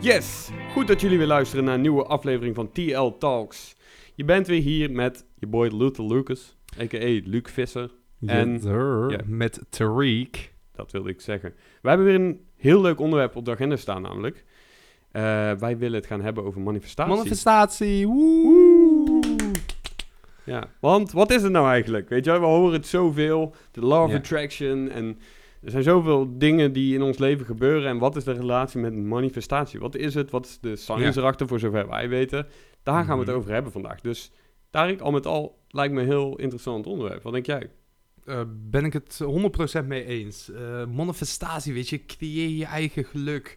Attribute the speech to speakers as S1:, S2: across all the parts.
S1: Yes! Goed dat jullie weer luisteren naar een nieuwe aflevering van TL Talks. Je bent weer hier met je boy Luther Lucas, a.k.a. Luc Visser. En- ja.
S2: Met Tariq.
S1: Dat wilde ik zeggen. We hebben weer een heel leuk onderwerp op de agenda staan namelijk. Eh, wij willen het gaan hebben over manifestatie.
S2: Manifestatie. Woe.
S1: Ja, want wat is het nou eigenlijk? Weet je, we horen het zoveel. De law of
S2: Ja.
S1: attraction en er zijn zoveel dingen die in ons leven gebeuren. En wat is de relatie met manifestatie? Wat is het? Wat is de science
S2: Ja.
S1: erachter voor zover wij weten? Daar gaan we het
S2: Mhm.
S1: over hebben vandaag. Dus Tarik, al met al lijkt me een heel interessant onderwerp. Wat denk jij?
S2: Eh, ben ik het 100% mee eens. Eh, manifestatie, weet je, creëer je eigen geluk.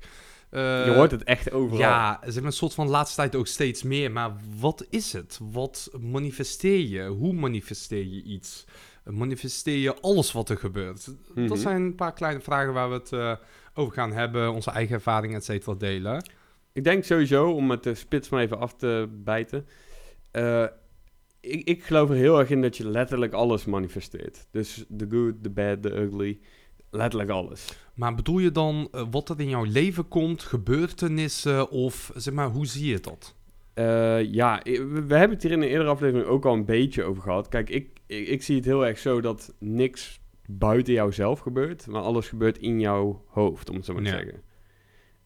S2: Eh,
S1: je hoort het echt overal.
S2: Ja, zeg maar, een soort van de laatste tijd ook steeds meer. Maar wat is het? Wat manifesteer je? Hoe manifesteer je iets? Eh, Manifesteer je alles wat er gebeurt?
S1: Mhm.
S2: Dat zijn een paar kleine vragen waar we het eh, over gaan hebben. Onze eigen ervaringen, et cetera, delen.
S1: Ik denk sowieso, om het de spits maar even af te bijten. eh, ik, ik geloof er heel erg in dat je letterlijk alles manifesteert. Dus the good, the bad, the ugly. Letterlijk alles.
S2: Maar bedoel je dan eh, wat er in jouw leven komt, gebeurtenissen of zeg maar, hoe zie je dat?
S1: Eh, ja, we, we hebben het hier in een eerdere aflevering ook al een beetje over gehad. Kijk, ik, ik, ik zie het heel erg zo dat niks buiten jouzelf gebeurt, maar alles gebeurt in jouw hoofd, om het zo maar te
S2: Ja.
S1: zeggen.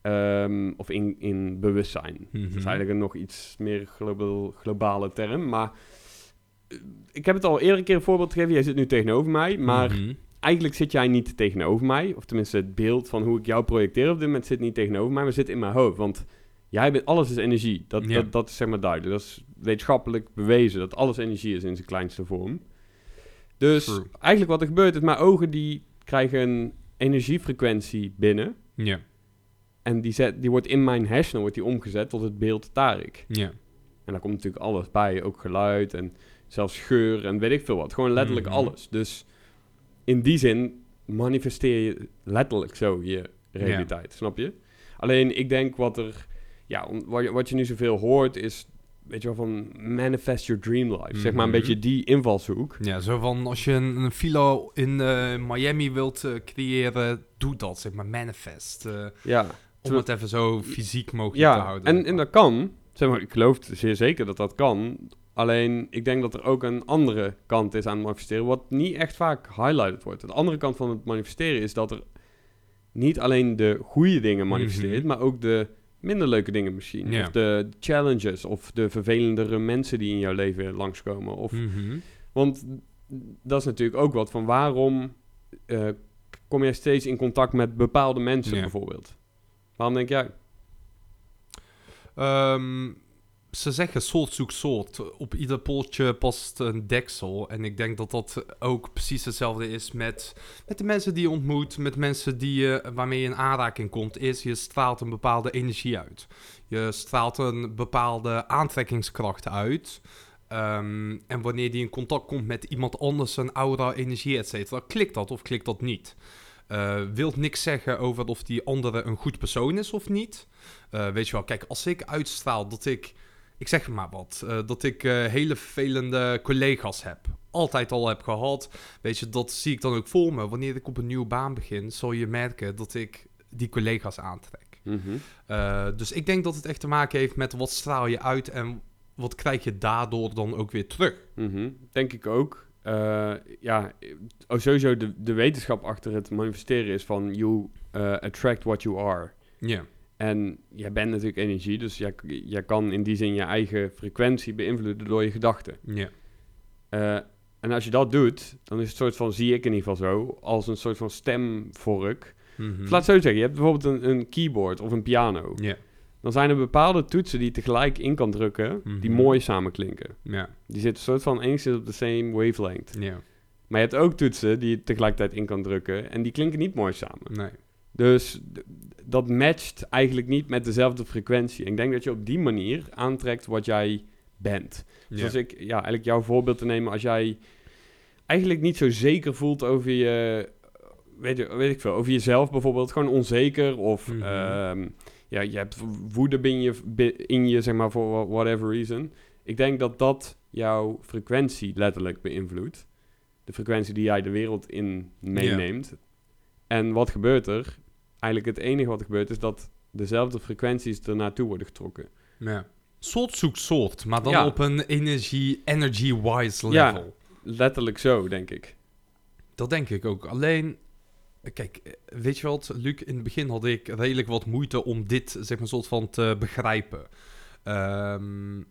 S1: Ehm, of in, in bewustzijn. Dat is
S2: Mhm.
S1: eigenlijk een nog iets meer global, globale term, maar eh, ik heb het al eerder een keer een voorbeeld gegeven. Jij zit nu tegenover mij, maar
S2: Mhm.
S1: eigenlijk zit jij niet tegenover mij. Of tenminste, het beeld van hoe ik jou projecteer op dit moment zit niet tegenover mij, maar zit in mijn hoofd. Want jij bent, alles is energie. Dat,
S2: Ja.
S1: dat, dat is zeg maar duidelijk. Dat is wetenschappelijk bewezen dat alles energie is in zijn kleinste vorm. Dus
S2: True.
S1: eigenlijk wat er gebeurt is, mijn ogen die krijgen een energiefrequentie binnen.
S2: Ja,
S1: En die, zet, die wordt in mijn hersenen wordt die omgezet tot het beeld Tarik.
S2: ja.
S1: En daar komt natuurlijk alles bij, ook geluid en zelfs geur en weet ik veel wat. Gewoon letterlijk
S2: Mhm.
S1: alles. Dus in die zin manifesteer je letterlijk zo je realiteit, snap je? Alleen ik denk wat er, ja, wat je, wat je nu zoveel hoort is, weet je wel, van manifest your dream life. Zeg maar een
S2: Mhm.
S1: beetje die invalshoek.
S2: Ja, zo van als je een, een villa in eh, Miami wilt eh, creëren, doe dat, zeg maar, manifest. eh,
S1: Ja,
S2: om het even zo fysiek mogelijk te houden.
S1: en, en dat kan. Zeg maar, ik geloof zeer zeker dat dat kan. Alleen, ik denk dat er ook een andere kant is aan het manifesteren, wat niet echt vaak highlighted wordt. De andere kant van het manifesteren is dat er niet alleen de goede dingen manifesteert,
S2: Mhm.
S1: maar ook de minder leuke dingen misschien.
S2: Ja.
S1: Of de challenges, of de vervelendere mensen die in jouw leven langskomen. Of,
S2: Mhm.
S1: Want dat is natuurlijk ook wat van waarom eh, kom jij steeds in contact met bepaalde mensen
S2: Ja.
S1: bijvoorbeeld? Waarom denk jij?
S2: Ehm, ze zeggen soort zoekt soort. Op ieder poortje past een deksel. En ik denk dat dat ook precies hetzelfde is met, met de mensen die je ontmoet, met mensen die je, waarmee je in aanraking komt. Is je straalt een bepaalde energie uit. Je straalt een bepaalde aantrekkingskracht uit. Ehm, en wanneer die in contact komt met iemand anders, een aura, energie, et cetera, klikt dat of klikt dat niet. Eh wilt niks zeggen over of die andere een goed persoon is of niet. Eh, weet je wel, kijk, als ik uitstraal dat ik, ik zeg maar wat, eh, dat ik eh, hele vervelende collega's heb. Altijd al heb gehad. Weet je, dat zie ik dan ook voor me. Wanneer ik op een nieuwe baan begin, zal je merken dat ik die collega's aantrek.
S1: Mhm.
S2: Eh, dus ik denk dat het echt te maken heeft met wat straal je uit en wat krijg je daardoor dan ook weer terug.
S1: Mhm, Denk ik ook. Ja, oh, sowieso de, de wetenschap achter het manifesteren is van you attract what you are.
S2: Ja.
S1: En jij bent natuurlijk energie, dus jij, jij kan in die zin je eigen frequentie beïnvloeden door je gedachten.
S2: Ja.
S1: Eh, en als je dat doet, dan is het soort van, zie ik in ieder geval zo, als een soort van stemvork. Of laat het zo zeggen, je hebt bijvoorbeeld een, een keyboard of een piano.
S2: Ja.
S1: Dan zijn er bepaalde toetsen die je tegelijk in kan drukken, die
S2: Mhm.
S1: mooi samen klinken.
S2: Ja.
S1: Die zitten soort van enigszins op de same wavelength.
S2: Ja.
S1: Maar je hebt ook toetsen die je tegelijkertijd in kan drukken en die klinken niet mooi samen.
S2: Nee.
S1: Dus dat matcht eigenlijk niet met dezelfde frequentie. En ik denk dat je op die manier aantrekt wat jij bent. Dus
S2: Ja.
S1: als ik, ja, eigenlijk jouw voorbeeld te nemen, als jij eigenlijk niet zo zeker voelt over je, weet, je, weet ik veel, over jezelf bijvoorbeeld, gewoon onzeker of
S2: Mhm.
S1: ehm, ja, je hebt woede in je, in je, zeg maar, voor wha- whatever reason. Ik denk dat dat jouw frequentie letterlijk beïnvloedt. De frequentie die jij de wereld in meeneemt. En wat gebeurt er? Eigenlijk het enige wat er gebeurt is dat dezelfde frequenties er naartoe worden getrokken.
S2: Ja. Soort zoekt soort, maar dan
S1: Ja.
S2: op een energie, energy-wise
S1: Ja.
S2: level.
S1: Letterlijk zo, denk ik.
S2: Dat denk ik ook. Alleen, kijk, eh, weet je wat, Luc, in het begin had ik redelijk wat moeite om dit, zeg maar, soort van te begrijpen. Ehm,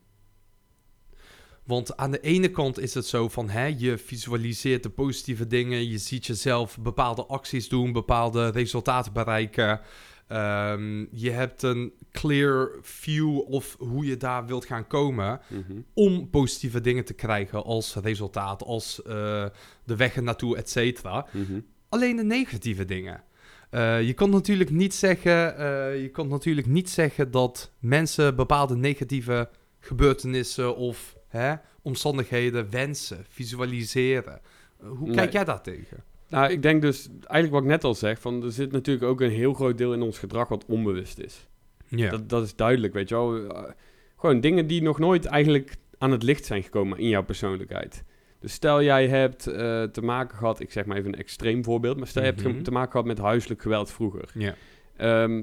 S2: want aan de ene kant is het zo van, hè, je visualiseert de positieve dingen, je ziet jezelf bepaalde acties doen, bepaalde resultaten bereiken. Ehm, je hebt een clear view of hoe je daar wilt gaan komen
S1: Mhm.
S2: om positieve dingen te krijgen als resultaat, als eh, de weg naartoe, et cetera.
S1: Mhm.
S2: Alleen de negatieve dingen. Eh, je kan natuurlijk niet zeggen, eh, je kan natuurlijk niet zeggen dat mensen bepaalde negatieve gebeurtenissen of hè, omstandigheden wensen, visualiseren. Eh, hoe
S1: Nee.
S2: kijk jij daar tegen?
S1: Nou, ik denk dus, eigenlijk wat ik net al zeg, van er zit natuurlijk ook een heel groot deel in ons gedrag wat onbewust is.
S2: Ja.
S1: Dat, dat is duidelijk, weet je wel. Eh, gewoon dingen die nog nooit eigenlijk aan het licht zijn gekomen in jouw persoonlijkheid. Dus stel jij hebt eh, te maken gehad, ik zeg maar even een extreem voorbeeld, maar stel je hebt
S2: Mhm.
S1: te maken gehad met huiselijk geweld vroeger.
S2: ja.
S1: Ehm,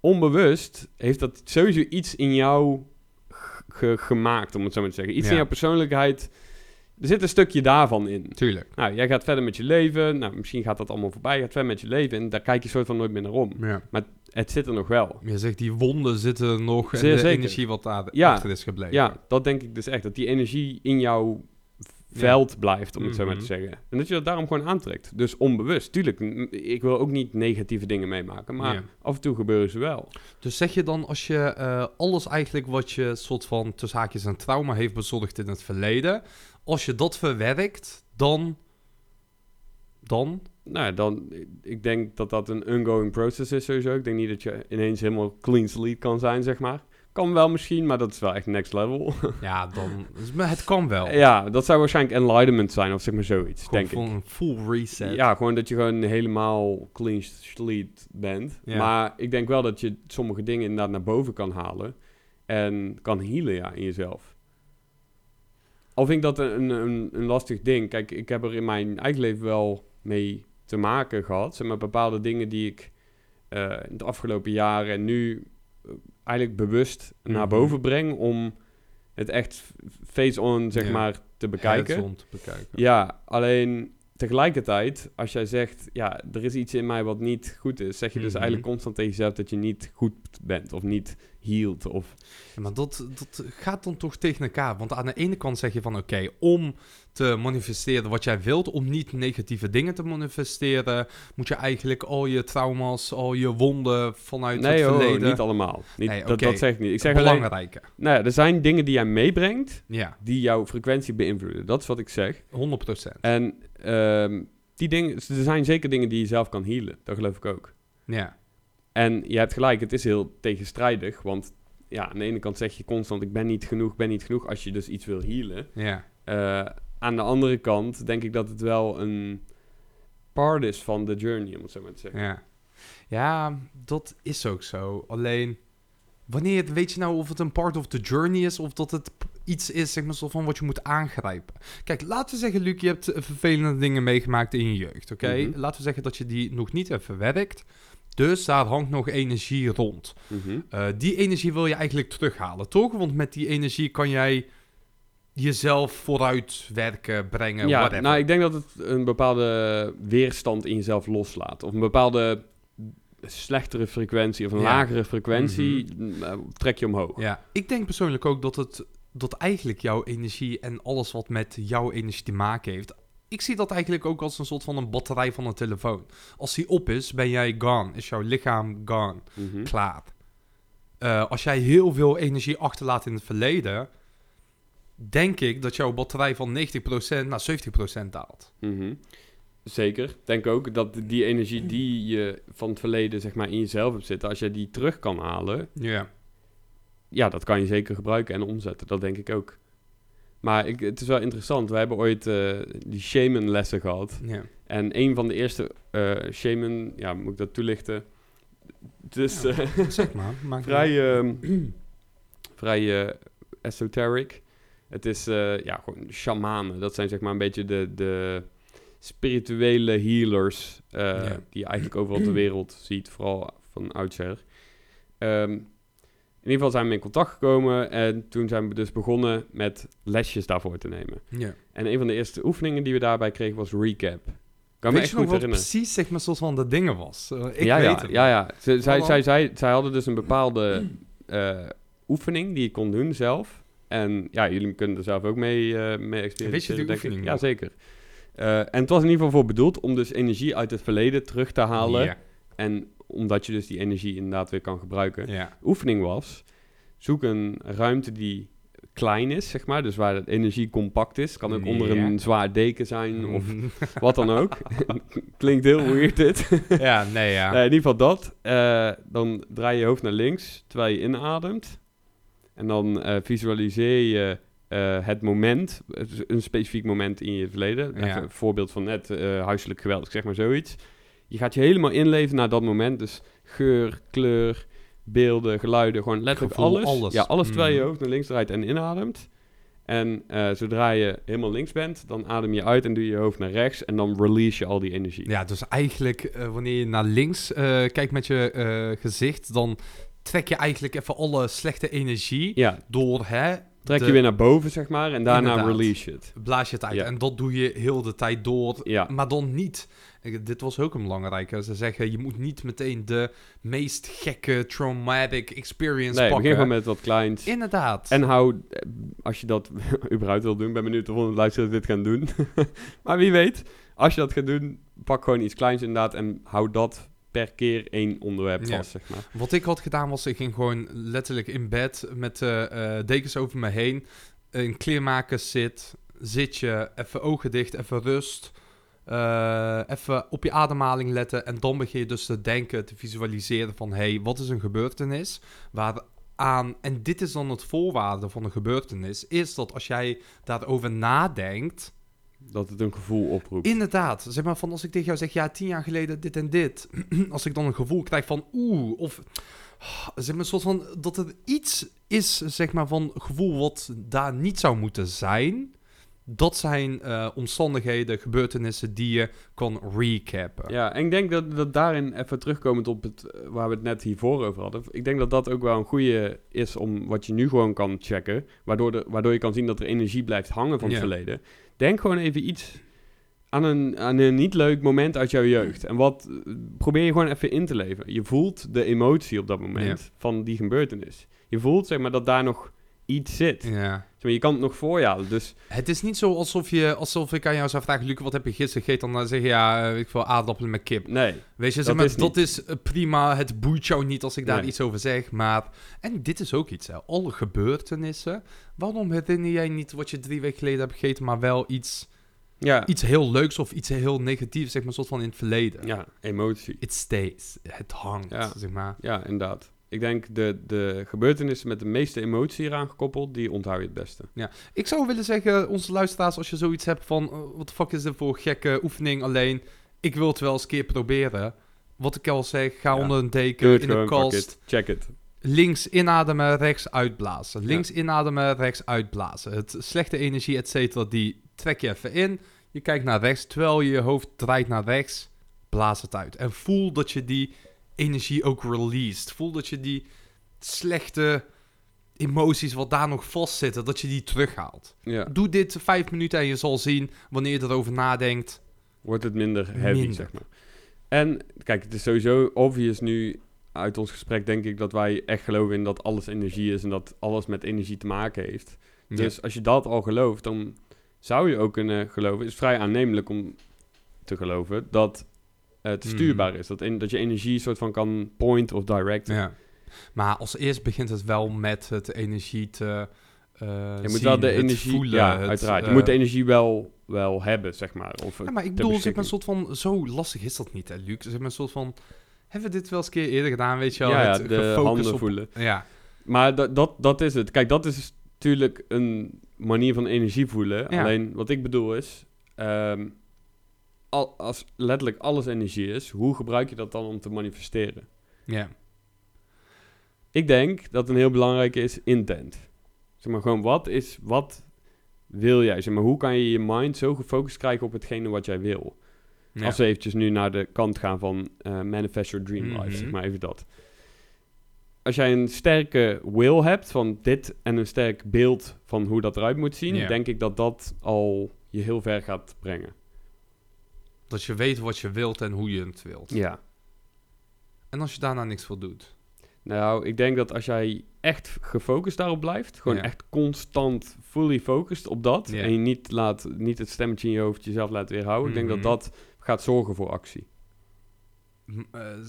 S1: onbewust heeft dat sowieso iets in jou ge- gemaakt, om het zo maar te zeggen. Iets
S2: Ja.
S1: in jouw persoonlijkheid, er zit een stukje daarvan in.
S2: Tuurlijk.
S1: Nou, jij gaat verder met je leven. Nou, misschien gaat dat allemaal voorbij. Je gaat verder met je leven. En daar kijk je soort van nooit meer naar om.
S2: Ja.
S1: Het zit er nog wel.
S2: Je zegt die wonden zitten nog en de
S1: zeker.
S2: energie wat daar
S1: Ja.
S2: achter is gebleven.
S1: Ja, dat denk ik dus echt. Dat die energie in jouw veld blijft, om het zo maar te
S2: Mhm.
S1: zeggen. En dat je dat daarom gewoon aantrekt. Dus onbewust. Tuurlijk, ik wil ook niet negatieve dingen meemaken. Maar
S2: Ja.
S1: af en toe gebeuren ze wel.
S2: Dus zeg je dan als je eh, alles eigenlijk wat je soort van tussen haakjes een trauma heeft bezorgd in het verleden, als je dat verwerkt, dan. Dan?
S1: Nou, ja, dan, ik denk dat dat een ongoing process is sowieso. Ik denk niet dat je ineens helemaal clean slate kan zijn, zeg maar. Kan wel misschien, maar dat is wel echt next level.
S2: Ja, dan. dus, maar het kan wel.
S1: ja, dat zou waarschijnlijk enlightenment zijn of zeg maar zoiets,
S2: Gewoon
S1: denk ik.
S2: een full reset.
S1: Ja, gewoon dat je gewoon helemaal clean slate bent.
S2: Ja.
S1: Maar ik denk wel dat je sommige dingen inderdaad naar boven kan halen. En kan healen, ja, in jezelf. Al vind ik dat een, een, een lastig ding. Kijk, ik heb er in mijn eigen leven wel mee te maken gehad. Zeg maar bepaalde dingen die ik eh, in de afgelopen jaren en nu eh, eigenlijk bewust naar
S2: Mhm.
S1: boven breng om het echt face-on, zeg
S2: Ja.
S1: maar, te bekijken.
S2: Te bekijken.
S1: Ja, alleen tegelijkertijd, als jij zegt, ja, er is iets in mij wat niet goed is, zeg je dus
S2: Mhm.
S1: eigenlijk constant tegen jezelf dat je niet goed bent of niet healed. Of,
S2: Ja, maar dat, dat gaat dan toch tegen elkaar. Want aan de ene kant zeg je van oké, om te manifesteren wat jij wilt, om niet negatieve dingen te manifesteren, moet je eigenlijk al je trauma's, al je wonden vanuit
S1: nee,
S2: het verleden.
S1: niet allemaal. Niet,
S2: Nee,
S1: dat, dat zeg ik niet. Ik zeg alleen,
S2: belangrijke.
S1: nou ja, er zijn dingen die jij meebrengt
S2: Ja,
S1: die jouw frequentie beïnvloeden. Dat is wat ik zeg.
S2: 100%.
S1: En ehm, die dingen, er zijn zeker dingen die je zelf kan healen. Dat geloof ik ook.
S2: Ja,
S1: En je hebt gelijk, het is heel tegenstrijdig. Want ja, aan de ene kant zeg je constant: ik ben niet genoeg, ik ben niet genoeg. Als je dus iets wil healen.
S2: ja.
S1: Eh, aan de andere kant denk ik dat het wel een part is van de journey, om het zo maar te zeggen.
S2: Ja. ja, dat is ook zo. Alleen, wanneer weet je nou of het een part of the journey is of dat het iets is, zeg maar, zo van wat je moet aangrijpen? Kijk, laten we zeggen, Luc, je hebt vervelende dingen meegemaakt in je jeugd, oké?
S1: Mhm.
S2: Laten we zeggen dat je die nog niet hebt verwerkt. Dus daar hangt nog energie rond.
S1: Mhm.
S2: Eh, die energie wil je eigenlijk terughalen, toch? Want met die energie kan jij jezelf vooruit werken, brengen,
S1: Ja,
S2: whatever.
S1: nou, ik denk dat het een bepaalde weerstand in jezelf loslaat. Of een bepaalde slechtere frequentie of een
S2: Ja.
S1: lagere frequentie eh, trek je omhoog.
S2: Ja, ik denk persoonlijk ook dat het dat eigenlijk jouw energie en alles wat met jouw energie te maken heeft. Ik zie dat eigenlijk ook als een soort van een batterij van een telefoon. Als die op is, ben jij gone. Is jouw lichaam gone.
S1: Mhm.
S2: Klaar. Eh, als jij heel veel energie achterlaat in het verleden, denk ik dat jouw batterij van 90% naar 70% daalt.
S1: Mhm. Zeker. Ik denk ook dat die energie die je van het verleden zeg maar, in jezelf hebt zitten, als je die terug kan halen,
S2: Ja.
S1: Ja, dat kan je zeker gebruiken en omzetten. Dat denk ik ook. Maar ik, het is wel interessant. We hebben ooit eh, die shaman lessen gehad.
S2: ja.
S1: En een van de eerste eh shaman, ja, moet ik dat toelichten? Het is
S2: Ja.
S1: eh,
S2: Zeg maar.
S1: vrij, ehm, vrij esoteric. Het is ja, gewoon shamanen. Dat zijn zeg maar een beetje de, de spirituele healers
S2: Ja.
S1: die je eigenlijk overal ter wereld ziet, vooral van oudsher. ehm, in ieder geval zijn we in contact gekomen en toen zijn we dus begonnen met lesjes daarvoor te nemen.
S2: Ja.
S1: En een van de eerste oefeningen die we daarbij kregen was recap. Kan me
S2: Weet
S1: echt
S2: je nog
S1: goed
S2: wat
S1: herinneren.
S2: precies zeg maar soort van de dingen was? Eh, ik
S1: ja,
S2: weet
S1: ja,
S2: het
S1: ja, ja. Ze, zij,
S2: Hallo?
S1: zij, zij, zij hadden dus een bepaalde eh, oefening die je kon doen zelf. En ja, jullie kunnen er zelf ook mee, eh mee experimenteren.
S2: Weet je die
S1: denk ik.
S2: oefening
S1: Ja, zeker. En het was in ieder geval voor bedoeld om dus energie uit het verleden terug te halen.
S2: Ja.
S1: En omdat je dus die energie inderdaad weer kan gebruiken.
S2: ja.
S1: Oefening was, zoek een ruimte die klein is, zeg maar. Dus waar de energie compact is. Kan ook onder
S2: Ja.
S1: een zwaar deken zijn of wat dan ook. Klinkt heel weird dit.
S2: ja, nee, ja.
S1: Nee, in ieder geval dat. Eh, dan draai je je hoofd naar links terwijl je inademt. En dan eh, visualiseer je eh, het moment, een specifiek moment in je verleden.
S2: Ja.
S1: Een voorbeeld van net huiselijk geweld, zeg maar zoiets. Je gaat je helemaal inleven naar dat moment. Dus geur, kleur, beelden, geluiden, gewoon letterlijk
S2: Gevoel,
S1: alles.
S2: alles.
S1: Ja, alles terwijl je
S2: Mm.
S1: je hoofd naar links draait en inademt. En eh, zodra je helemaal links bent, dan adem je uit en doe je je hoofd naar rechts. En dan release je al die energie.
S2: Ja, dus eigenlijk eh, wanneer je naar links eh, kijkt met je gezicht, dan trek je eigenlijk even alle slechte energie
S1: Ja,
S2: door, hè,
S1: trek
S2: de-
S1: je weer naar boven, zeg maar. En daarna
S2: Inderdaad.
S1: release je het.
S2: blaas je het uit.
S1: Ja.
S2: En dat doe je heel de tijd door,
S1: Ja.
S2: maar dan niet. Ik- Dit was ook een belangrijke. Ze zeggen, je moet niet meteen de meest gekke traumatic experience
S1: Nee, begin
S2: pakken.
S1: gewoon met wat kleins.
S2: Inderdaad.
S1: En hou, eh, als je dat überhaupt wil doen, ben benieuwd of onze luisteraars dit gaan doen. maar wie weet, als je dat gaat doen, pak gewoon iets kleins inderdaad en hou dat per keer één onderwerp
S2: Ja.
S1: vast, zeg maar.
S2: Wat ik had gedaan was, ik ging gewoon letterlijk in bed met eh, eh, dekens over me heen. Een kleermaker zit, zit je, even ogen dicht, even rust. Eh, even op je ademhaling letten. En dan begin je dus te denken, te visualiseren van... hé, hey, wat is een gebeurtenis? Waaraan, en dit is dan het voorwaarde van een gebeurtenis... is dat als jij daarover nadenkt...
S1: Dat het een gevoel oproept.
S2: Inderdaad, zeg maar van als ik tegen jou zeg, ja, tien jaar geleden dit en dit. als ik dan een gevoel krijg van oeh, of zeg maar een soort van dat er iets is, zeg maar van gevoel wat daar niet zou moeten zijn. Dat zijn eh, omstandigheden, gebeurtenissen die je kan recappen.
S1: Ja, en ik denk dat, dat daarin, even terugkomend op het, eh, waar we het net hiervoor over hadden. Ik denk dat dat ook wel een goede is om wat je nu gewoon kan checken. Waardoor, de, waardoor je kan zien dat er energie blijft hangen van het verleden. Denk gewoon even iets aan een, aan een niet leuk moment uit jouw jeugd. En wat eh, probeer je gewoon even in te leven. Je voelt de emotie op dat moment van die gebeurtenis. Je voelt zeg maar dat daar nog iets zit.
S2: Ja.
S1: Je kan het nog voor je halen. Dus
S2: Het is niet zo alsof, je, alsof ik aan jou zou vragen, Luc, wat heb je gisteren gegeten? Dan zeg je, ja, eh, ik wil aardappelen met kip.
S1: nee,
S2: Weet je, zeg
S1: Dat
S2: maar,
S1: is
S2: dat is eh, prima. Het boeit jou niet als ik daar
S1: Nee.
S2: iets over zeg. Maar, en dit is ook iets, hè. Alle gebeurtenissen. Waarom herinner jij niet wat je drie weken geleden hebt gegeten, maar wel iets,
S1: ja,
S2: iets heel leuks of iets heel negatiefs, zeg maar, soort van in het verleden?
S1: ja, emotie.
S2: It stays. Het hangt,
S1: Ja.
S2: zeg maar.
S1: Ja, inderdaad. Ik denk de, de gebeurtenissen met de meeste emotie eraan gekoppeld, die onthoud je het beste.
S2: Ik zou willen zeggen, onze luisteraars, als je zoiets hebt van, eh, wat de fuck is dit voor gekke oefening alleen? Ik wil het wel eens een keer proberen. Wat ik al zeg, ga
S1: Ja.
S2: onder een deken, in een
S1: pak
S2: kast.
S1: check het.
S2: Links inademen, rechts uitblazen. Links inademen, rechts uitblazen. Het slechte energie, et cetera, die trek je even in. Je kijkt naar rechts, terwijl je je hoofd draait naar rechts, blaas het uit. En voel dat je die energie ook released. Voel dat je die slechte emoties wat daar nog vastzitten, dat je die terughaalt.
S1: Ja,
S2: Doe dit vijf minuten en je zal zien, wanneer je erover nadenkt.
S1: wordt het minder heavy,
S2: Minder.
S1: zeg maar. En kijk, het is sowieso obvious nu uit ons gesprek, denk ik, dat wij echt geloven in dat alles energie is en dat alles met energie te maken heeft. Dus als je dat al gelooft, dan zou je ook kunnen geloven, het is vrij aannemelijk om te geloven, dat het
S2: Mhm.
S1: stuurbaar is. Dat, in, dat je energie soort van kan point of direct.
S2: Ja. Maar als eerst begint het wel met het energie te eh
S1: Je moet
S2: zien,
S1: wel de energie,
S2: voelen.
S1: ja,
S2: het,
S1: uiteraard. Je
S2: eh,
S1: moet de energie wel, wel hebben, zeg maar. Of,
S2: Ja, maar ik bedoel, maar, een soort van... Zo lastig is dat niet, hè, Luc? Zeg maar, een soort van... Hebben we dit wel eens een keer eerder gedaan, weet je wel?
S1: ja, ja,
S2: Het
S1: de handen
S2: op-
S1: voelen.
S2: Ja,
S1: Maar dat, dat, dat is het. Kijk, dat is natuurlijk een manier van energie voelen.
S2: Ja.
S1: Alleen wat ik bedoel is, ehm, al, als letterlijk alles energie is, hoe gebruik je dat dan om te manifesteren?
S2: ja.
S1: Ik denk dat een heel belangrijke is intent. Zeg maar gewoon, wat is, wat wil jij? Zeg maar, hoe kan je je mind zo gefocust krijgen op hetgene wat jij wil?
S2: ja.
S1: Als we eventjes nu naar de kant gaan van eh, manifest your dream life,
S2: Mhm.
S1: zeg maar even dat. als jij een sterke will hebt van dit en een sterk beeld van hoe dat eruit moet zien,
S2: Ja.
S1: denk ik dat dat al je heel ver gaat brengen.
S2: Dat je weet wat je wilt en hoe je het wilt.
S1: Ja.
S2: En als je daarna niks voor doet.
S1: Nou, ik denk dat als jij echt gefocust daarop blijft, gewoon
S2: Ja.
S1: echt constant fully focused op dat,
S2: Ja.
S1: en je niet, laat, niet het stemmetje in je hoofd jezelf laat weerhouden, ik denk
S2: Mhm.
S1: dat dat gaat zorgen voor actie.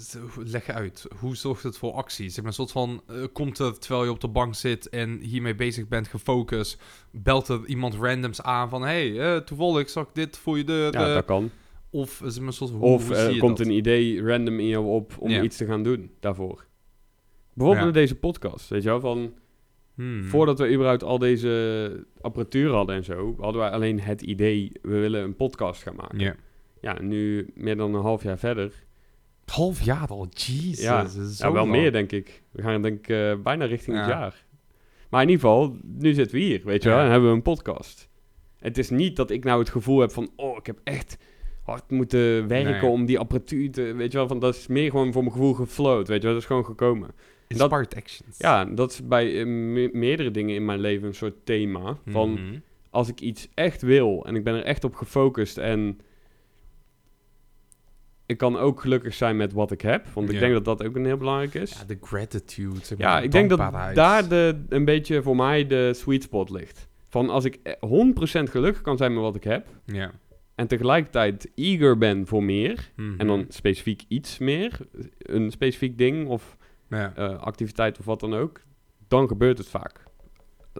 S2: Zo- leg uit, hoe zorgt het voor actie? Zeg maar, een soort van, eh, komt er terwijl je op de bank zit en hiermee bezig bent, gefocust, belt er iemand randoms aan van, hey, eh, toevallig zag ik dit voor je deur.
S1: Ja, dat kan.
S2: Of soort, hoe,
S1: Of
S2: hoe je
S1: komt
S2: dat?
S1: een idee random in jou op om
S2: Ja.
S1: iets te gaan doen daarvoor. Bijvoorbeeld
S2: Ja.
S1: met deze podcast, weet je wel, van
S2: Hmm.
S1: voordat we überhaupt al deze apparatuur hadden en zo, hadden wij alleen het idee, we willen een podcast gaan maken.
S2: Ja.
S1: Ja, nu meer dan een half jaar verder.
S2: Half jaar al, jezus.
S1: Ja, Ja, wel
S2: lang.
S1: meer denk ik. We gaan denk ik eh, bijna richting het
S2: Ja.
S1: jaar. Maar in ieder geval, nu zitten we hier, weet je wel, en hebben we een podcast. Het is niet dat ik nou het gevoel heb van, oh, ik heb echt hard moeten werken
S2: Nee.
S1: om die apparatuur te, weet je wel, van dat is meer gewoon voor mijn gevoel gefloat, weet je wel, dat is gewoon gekomen. dat-
S2: Inspired actions.
S1: Ja, dat is bij eh, me- meerdere dingen in mijn leven een soort thema. Van
S2: Mhm.
S1: als ik iets echt wil en ik ben er echt op gefocust en ik kan ook gelukkig zijn met wat ik heb, want ik
S2: Ja.
S1: denk dat dat ook een heel belangrijk is.
S2: Ja, de gratitude. zeg
S1: Ja, ik denk dat daar de, een beetje voor mij de sweet spot ligt. Van als ik eh, 100% gelukkig kan zijn met wat ik heb
S2: Ja.
S1: En tegelijkertijd eager ben voor meer
S2: Mhm.
S1: en dan specifiek iets meer, een specifiek ding of
S2: Ja.
S1: eh, activiteit of wat dan ook, dan gebeurt het vaak.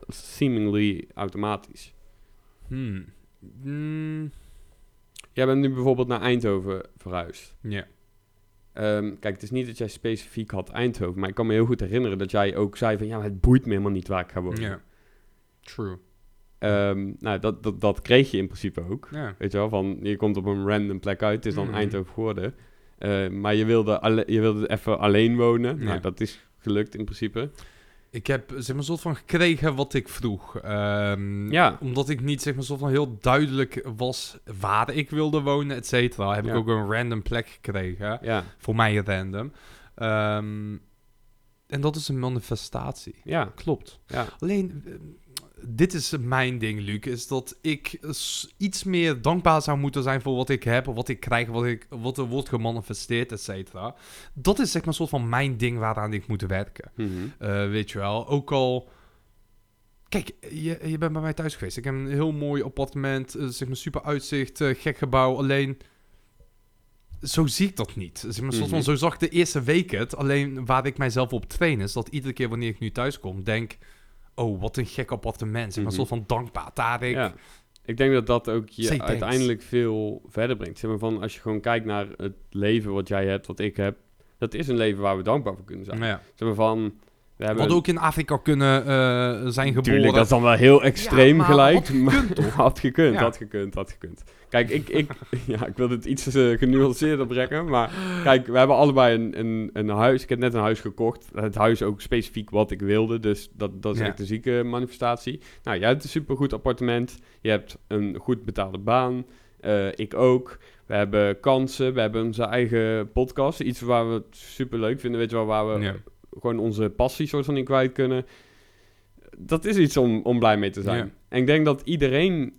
S1: Seemingly automatisch.
S2: Hmm. Mm,
S1: Jij bent nu bijvoorbeeld naar Eindhoven verhuisd.
S2: ja.
S1: Ehm, kijk, het is niet dat jij specifiek had Eindhoven, maar ik kan me heel goed herinneren dat jij ook zei van ja, maar het boeit me helemaal niet waar ik ga wonen.
S2: Ja. True.
S1: Ehm, nou, dat, dat, dat kreeg je in principe ook.
S2: Ja.
S1: Weet je wel, van je komt op een random plek uit, het is dan
S2: Mhm.
S1: Eindhoven geworden. Eh, maar je wilde, alle, je wilde even alleen wonen.
S2: Ja.
S1: Nou, dat is gelukt in principe.
S2: Ik heb zeg maar een soort van gekregen wat ik vroeg. Ehm,
S1: Ja.
S2: Omdat ik niet zeg maar soort van heel duidelijk was waar ik wilde wonen, et cetera. Heb
S1: Ja.
S2: ik ook een random plek gekregen.
S1: Ja,
S2: Voor mij random. Ehm, en dat is een manifestatie.
S1: ja,
S2: Klopt.
S1: ja.
S2: Alleen, dit is mijn ding, Luc, is dat ik iets meer dankbaar zou moeten zijn voor wat ik heb, wat ik krijg, wat, ik, wat er wordt gemanifesteerd, et cetera. Dat is zeg maar een soort van mijn ding waaraan ik moet werken.
S1: Mhm.
S2: Eh, weet je wel, ook al... Kijk, je, je bent bij mij thuis geweest. Ik heb een heel mooi appartement, eh, zeg maar super uitzicht, eh, gek gebouw. Alleen, zo zie ik dat niet. Zeg maar, soort van,
S1: Mhm.
S2: zo zag ik de eerste week het. Alleen waar ik mijzelf op train is dat iedere keer wanneer ik nu thuis kom, denk... Oh, wat een gek appartement. Zeg maar,
S1: Mhm.
S2: een soort van dankbaar. Daar ik...
S1: Ja. Ik denk dat dat ook je
S2: Say thanks.
S1: uiteindelijk veel verder brengt. Zeg maar van, als je gewoon kijkt naar het leven wat jij hebt, wat ik heb. Dat is een leven waar we dankbaar voor kunnen zijn.
S2: Ja.
S1: Zeg maar van, we hebben...
S2: Had ook in Afrika kunnen eh, zijn geboren.
S1: Tuurlijk, dat is dan wel heel extreem
S2: maar
S1: gelijk.
S2: had gekund,
S1: maar- had gekund,
S2: Ja.
S1: had gekund, had gekund. Kijk, ik, ik, ja, ik wil het iets eh, genuanceerder brengen. Maar kijk, we hebben allebei een, een, een huis. Ik heb net een huis gekocht. Het huis ook specifiek wat ik wilde. Dus dat, dat is
S2: Ja.
S1: echt een zieke manifestatie. Nou, jij hebt een supergoed appartement. Je hebt een goed betaalde baan. Eh, ik ook. We hebben kansen. We hebben onze eigen podcast. Iets waar we het super leuk vinden. Weet je wel, waar we
S2: Ja.
S1: Gewoon onze passie soort van in kwijt kunnen. Dat is iets om, om blij mee te zijn.
S2: Ja.
S1: En ik denk dat iedereen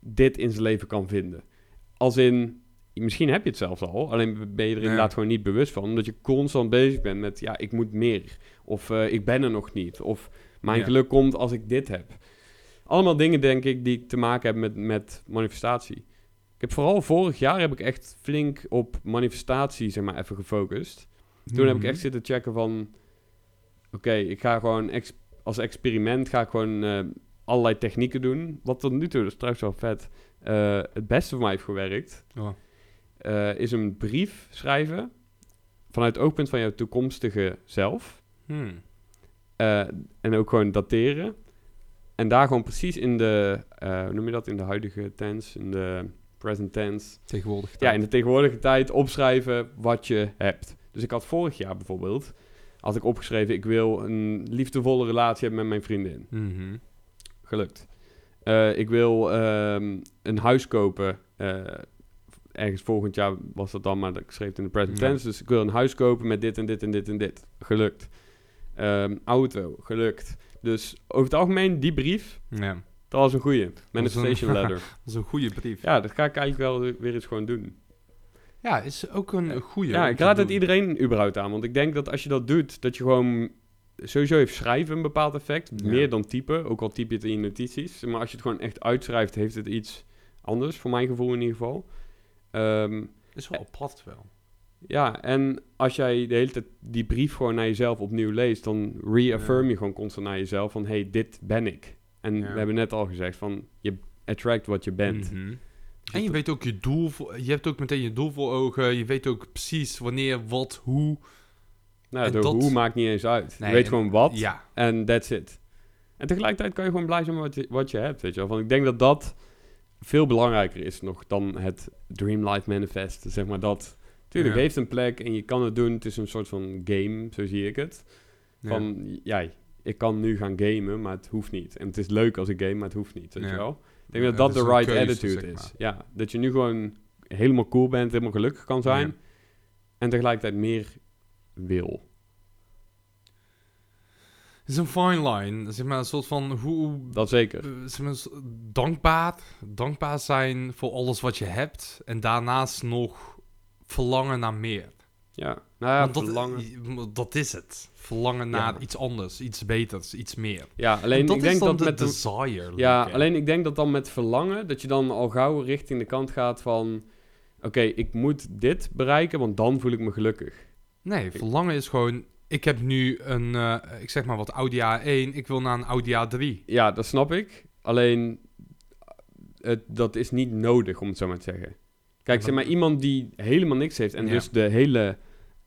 S1: dit in zijn leven kan vinden. Als in, misschien heb je het zelfs al, alleen ben je er
S2: Ja.
S1: inderdaad gewoon niet bewust van. Omdat je constant bezig bent met, ja, ik moet meer. Of eh, ik ben er nog niet. Of mijn
S2: Ja.
S1: geluk komt als ik dit heb. Allemaal dingen, denk ik, die te maken hebben met, met manifestatie. Ik heb vooral vorig jaar heb ik echt flink op manifestatie, zeg maar, even gefocust. Toen heb ik
S2: Mhm.
S1: echt zitten checken van... Oké, ik ga gewoon ex- als experiment ga ik gewoon eh, allerlei technieken doen. Wat tot nu toe, dat is trouwens wel vet, eh, het beste voor mij heeft gewerkt...
S2: Oh.
S1: eh, is een brief schrijven vanuit het oogpunt van jouw toekomstige zelf.
S2: Hmm.
S1: En ook gewoon dateren. En daar gewoon precies in de, hoe noem je dat, in de huidige tense, in de present tense...
S2: Tegenwoordig.
S1: Ja, in de tegenwoordige tijd opschrijven wat je hebt. Dus ik had vorig jaar bijvoorbeeld, had ik opgeschreven, ik wil een liefdevolle relatie hebben met mijn vriendin.
S2: Mhm.
S1: Gelukt. Eh, ik wil ehm, een huis kopen. eh, ergens volgend jaar was dat dan, maar ik schreef in de present
S2: Ja.
S1: tense. Dus ik wil een huis kopen met dit en dit en dit en dit. Gelukt. Ehm, auto, gelukt. Dus over het algemeen, die brief,
S2: Ja,
S1: dat was een goeie. Manifestation
S2: een-
S1: letter.
S2: dat is een goede brief.
S1: ja, dat ga ik eigenlijk wel weer eens gewoon doen.
S2: Ja, is ook een goede.
S1: Ja, ik raad het iedereen überhaupt aan. Want ik denk dat als je dat doet, dat je gewoon... Sowieso heeft schrijven een bepaald effect.
S2: Ja.
S1: Meer dan typen. Ook al typ je het in je notities. Maar als je het gewoon echt uitschrijft, heeft het iets anders. Voor mijn gevoel in ieder geval. Ehm,
S2: Is wel apart wel.
S1: ja, en als jij de hele tijd die brief gewoon naar jezelf opnieuw leest... dan reaffirm
S2: Ja.
S1: je gewoon constant naar jezelf van... hey, dit ben ik. En
S2: Ja.
S1: we hebben net al gezegd van... je attract wat je bent.
S2: Mhm. En je weet ook je doel, voor, je hebt ook meteen je doel voor ogen. Je weet ook precies wanneer, wat, hoe.
S1: Nou, de
S2: dat-
S1: hoe maakt niet eens uit.
S2: Nee,
S1: je weet
S2: en-
S1: gewoon wat.
S2: Ja,
S1: En that's it. En tegelijkertijd kan je gewoon blij zijn met wat je, wat je hebt, weet je wel. Van, ik denk dat dat veel belangrijker is nog dan het Dream Life Manifest. Zeg maar dat. Tuurlijk,
S2: Ja.
S1: heeft een plek en je kan het doen. Het is een soort van game, zo zie ik het. Van, ja, ik kan nu gaan gamen, maar het hoeft niet. En het is leuk als ik game, maar het hoeft niet, weet je wel. Ik denk
S2: Ja,
S1: dat dat de right
S2: keuze,
S1: attitude
S2: zeg
S1: is. Ja, dat je nu gewoon helemaal cool bent, helemaal gelukkig kan zijn.
S2: Ja.
S1: En tegelijkertijd meer wil.
S2: Het is een fine line. Zeg maar een soort van hoe...
S1: Dat zeker.
S2: eh, zeg maar, s- dankbaar. Dankbaar zijn voor alles wat je hebt. En daarnaast nog verlangen naar meer.
S1: Ja, nou ja,
S2: Want dat,
S1: verlangen.
S2: dat is het. Verlangen naar
S1: Ja.
S2: iets anders, iets beters, iets meer.
S1: Ja,
S2: En
S1: alleen
S2: dat
S1: ik denk dat
S2: de
S1: met de,
S2: desire.
S1: Ja, alleen ik denk dat dan met verlangen, dat je dan al gauw richting de kant gaat van... Oké, ik moet dit bereiken, want dan voel ik me gelukkig.
S2: Nee, verlangen is gewoon... Ik heb nu een, eh, ik zeg maar wat, Audi A1. Ik wil naar een Audi A3.
S1: Ja, dat snap ik. Alleen, het, dat is niet nodig, om het zo maar te zeggen. Kijk, zeg maar, iemand die helemaal niks heeft... en
S2: Ja.
S1: dus de hele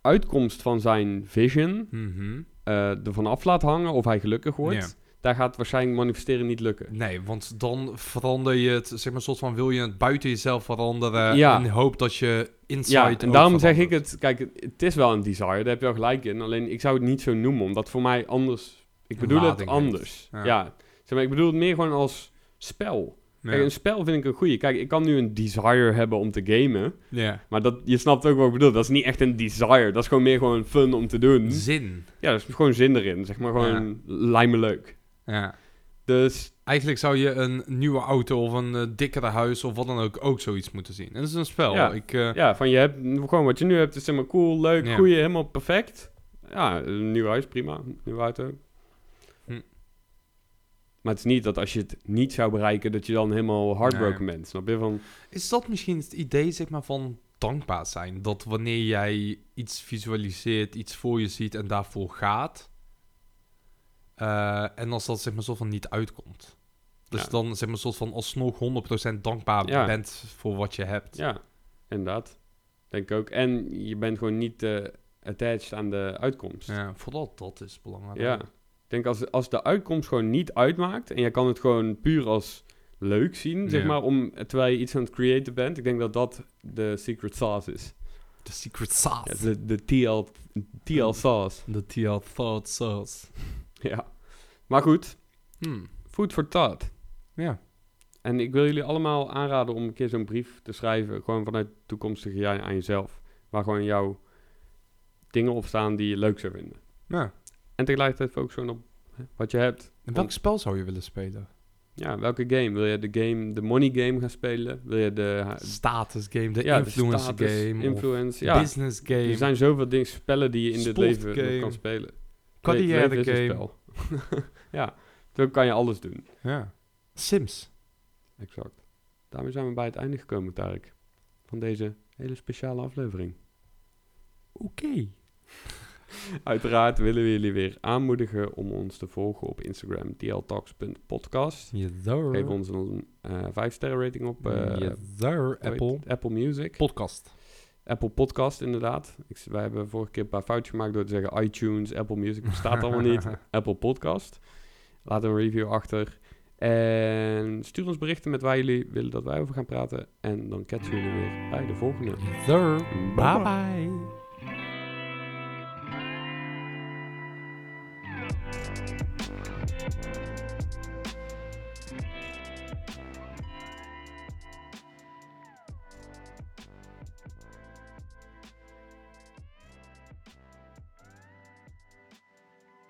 S1: uitkomst van zijn vision
S2: Mhm.
S1: eh ervan af laat hangen... of hij gelukkig wordt... Daar gaat waarschijnlijk manifesteren niet lukken.
S2: Nee, want dan verander je het, zeg maar, soort van wil je het buiten jezelf veranderen.
S1: Ja.
S2: In de hoop dat je inside
S1: Ja, en daarom zeg ik het. Kijk, het, is wel een desire, daar heb je wel gelijk in. Alleen ik zou het niet zo noemen, omdat voor mij anders. Ik bedoel het
S2: heeft.
S1: anders.
S2: Ja.
S1: Ja. Zeg maar, ik bedoel het meer gewoon als spel. Kijk, een spel vind ik een goeie. Kijk, ik kan nu een desire hebben om te gamen.
S2: ja.
S1: Maar dat, je snapt ook wat ik bedoel. Dat is niet echt een desire. Dat is gewoon meer gewoon fun om te doen.
S2: Zin.
S1: Ja, er is gewoon zin erin. Zeg maar gewoon, lijkt me leuk.
S2: Ja.
S1: Dus
S2: Eigenlijk zou je een nieuwe auto of een eh, dikkere huis of wat dan ook ook zoiets moeten zien. En dat is een spel.
S1: Ja.
S2: Ik, eh,
S1: ja, van je hebt gewoon wat je nu hebt is zeg maar cool, leuk,
S2: Ja.
S1: goeie, helemaal perfect. Ja, een nieuw huis, prima. Nieuwe auto. Maar het is niet dat als je het niet zou bereiken, dat je dan helemaal heartbroken bent. Snap je? Van,
S2: Is dat misschien het idee zeg maar, van dankbaar zijn? Dat wanneer jij iets visualiseert, iets voor je ziet en daarvoor gaat... eh, en als dat zeg maar soort van niet uitkomt. Dus
S1: Ja.
S2: dan zeg maar soort van alsnog 100% dankbaar
S1: Ja.
S2: bent voor wat je hebt.
S1: ja, inderdaad. Denk ik ook. En je bent gewoon niet eh, attached aan de uitkomst. Ja.
S2: Ja, vooral dat is belangrijk.
S1: Ik denk als, als de uitkomst gewoon niet uitmaakt en je kan het gewoon puur als leuk zien, zeg maar, om, terwijl je iets aan het creëren bent. Ik denk dat dat de secret sauce is.
S2: De secret sauce.
S1: Ja, de, de TL, TL sauce.
S2: De TL thought sauce.
S1: Ja. Maar goed,
S2: Hmm.
S1: food for thought.
S2: Ja.
S1: En ik wil jullie allemaal aanraden om een keer zo'n brief te schrijven. Gewoon vanuit toekomstige jij aan jezelf. Waar gewoon jouw dingen op staan die je leuk zou vinden.
S2: ja.
S1: En tegelijkertijd focus gewoon op wat je hebt.
S2: En welk spel zou je willen spelen?
S1: Ja, welke game? Wil je de game, de money game gaan spelen? Wil je de...
S2: Status game, de
S1: ja, de status,
S2: game,
S1: Influence, ja.
S2: business game,
S1: Er zijn zoveel dingen, spellen die je in dit leven nog kan spelen.
S2: carrière game.
S1: spel. ja, zo kan je alles doen.
S2: Ja. Sims.
S1: Exact. Daarmee zijn we bij het einde gekomen, Tarek. Van deze hele speciale aflevering.
S2: Oké.
S1: Uiteraard willen we jullie weer aanmoedigen om ons te volgen op Instagram, dltalks.podcast. Geef ons een eh 5-sterren rating op eh,
S2: Apple.
S1: Apple Music.
S2: Podcast.
S1: Apple Podcast, inderdaad. Ik, wij hebben vorige keer een paar foutjes gemaakt door te zeggen iTunes, Apple Music. Bestaat allemaal niet. Apple Podcast. Laat een review achter. En stuur ons berichten met waar jullie willen dat wij over gaan praten. En dan catchen jullie weer bij de volgende.
S2: Bye bye.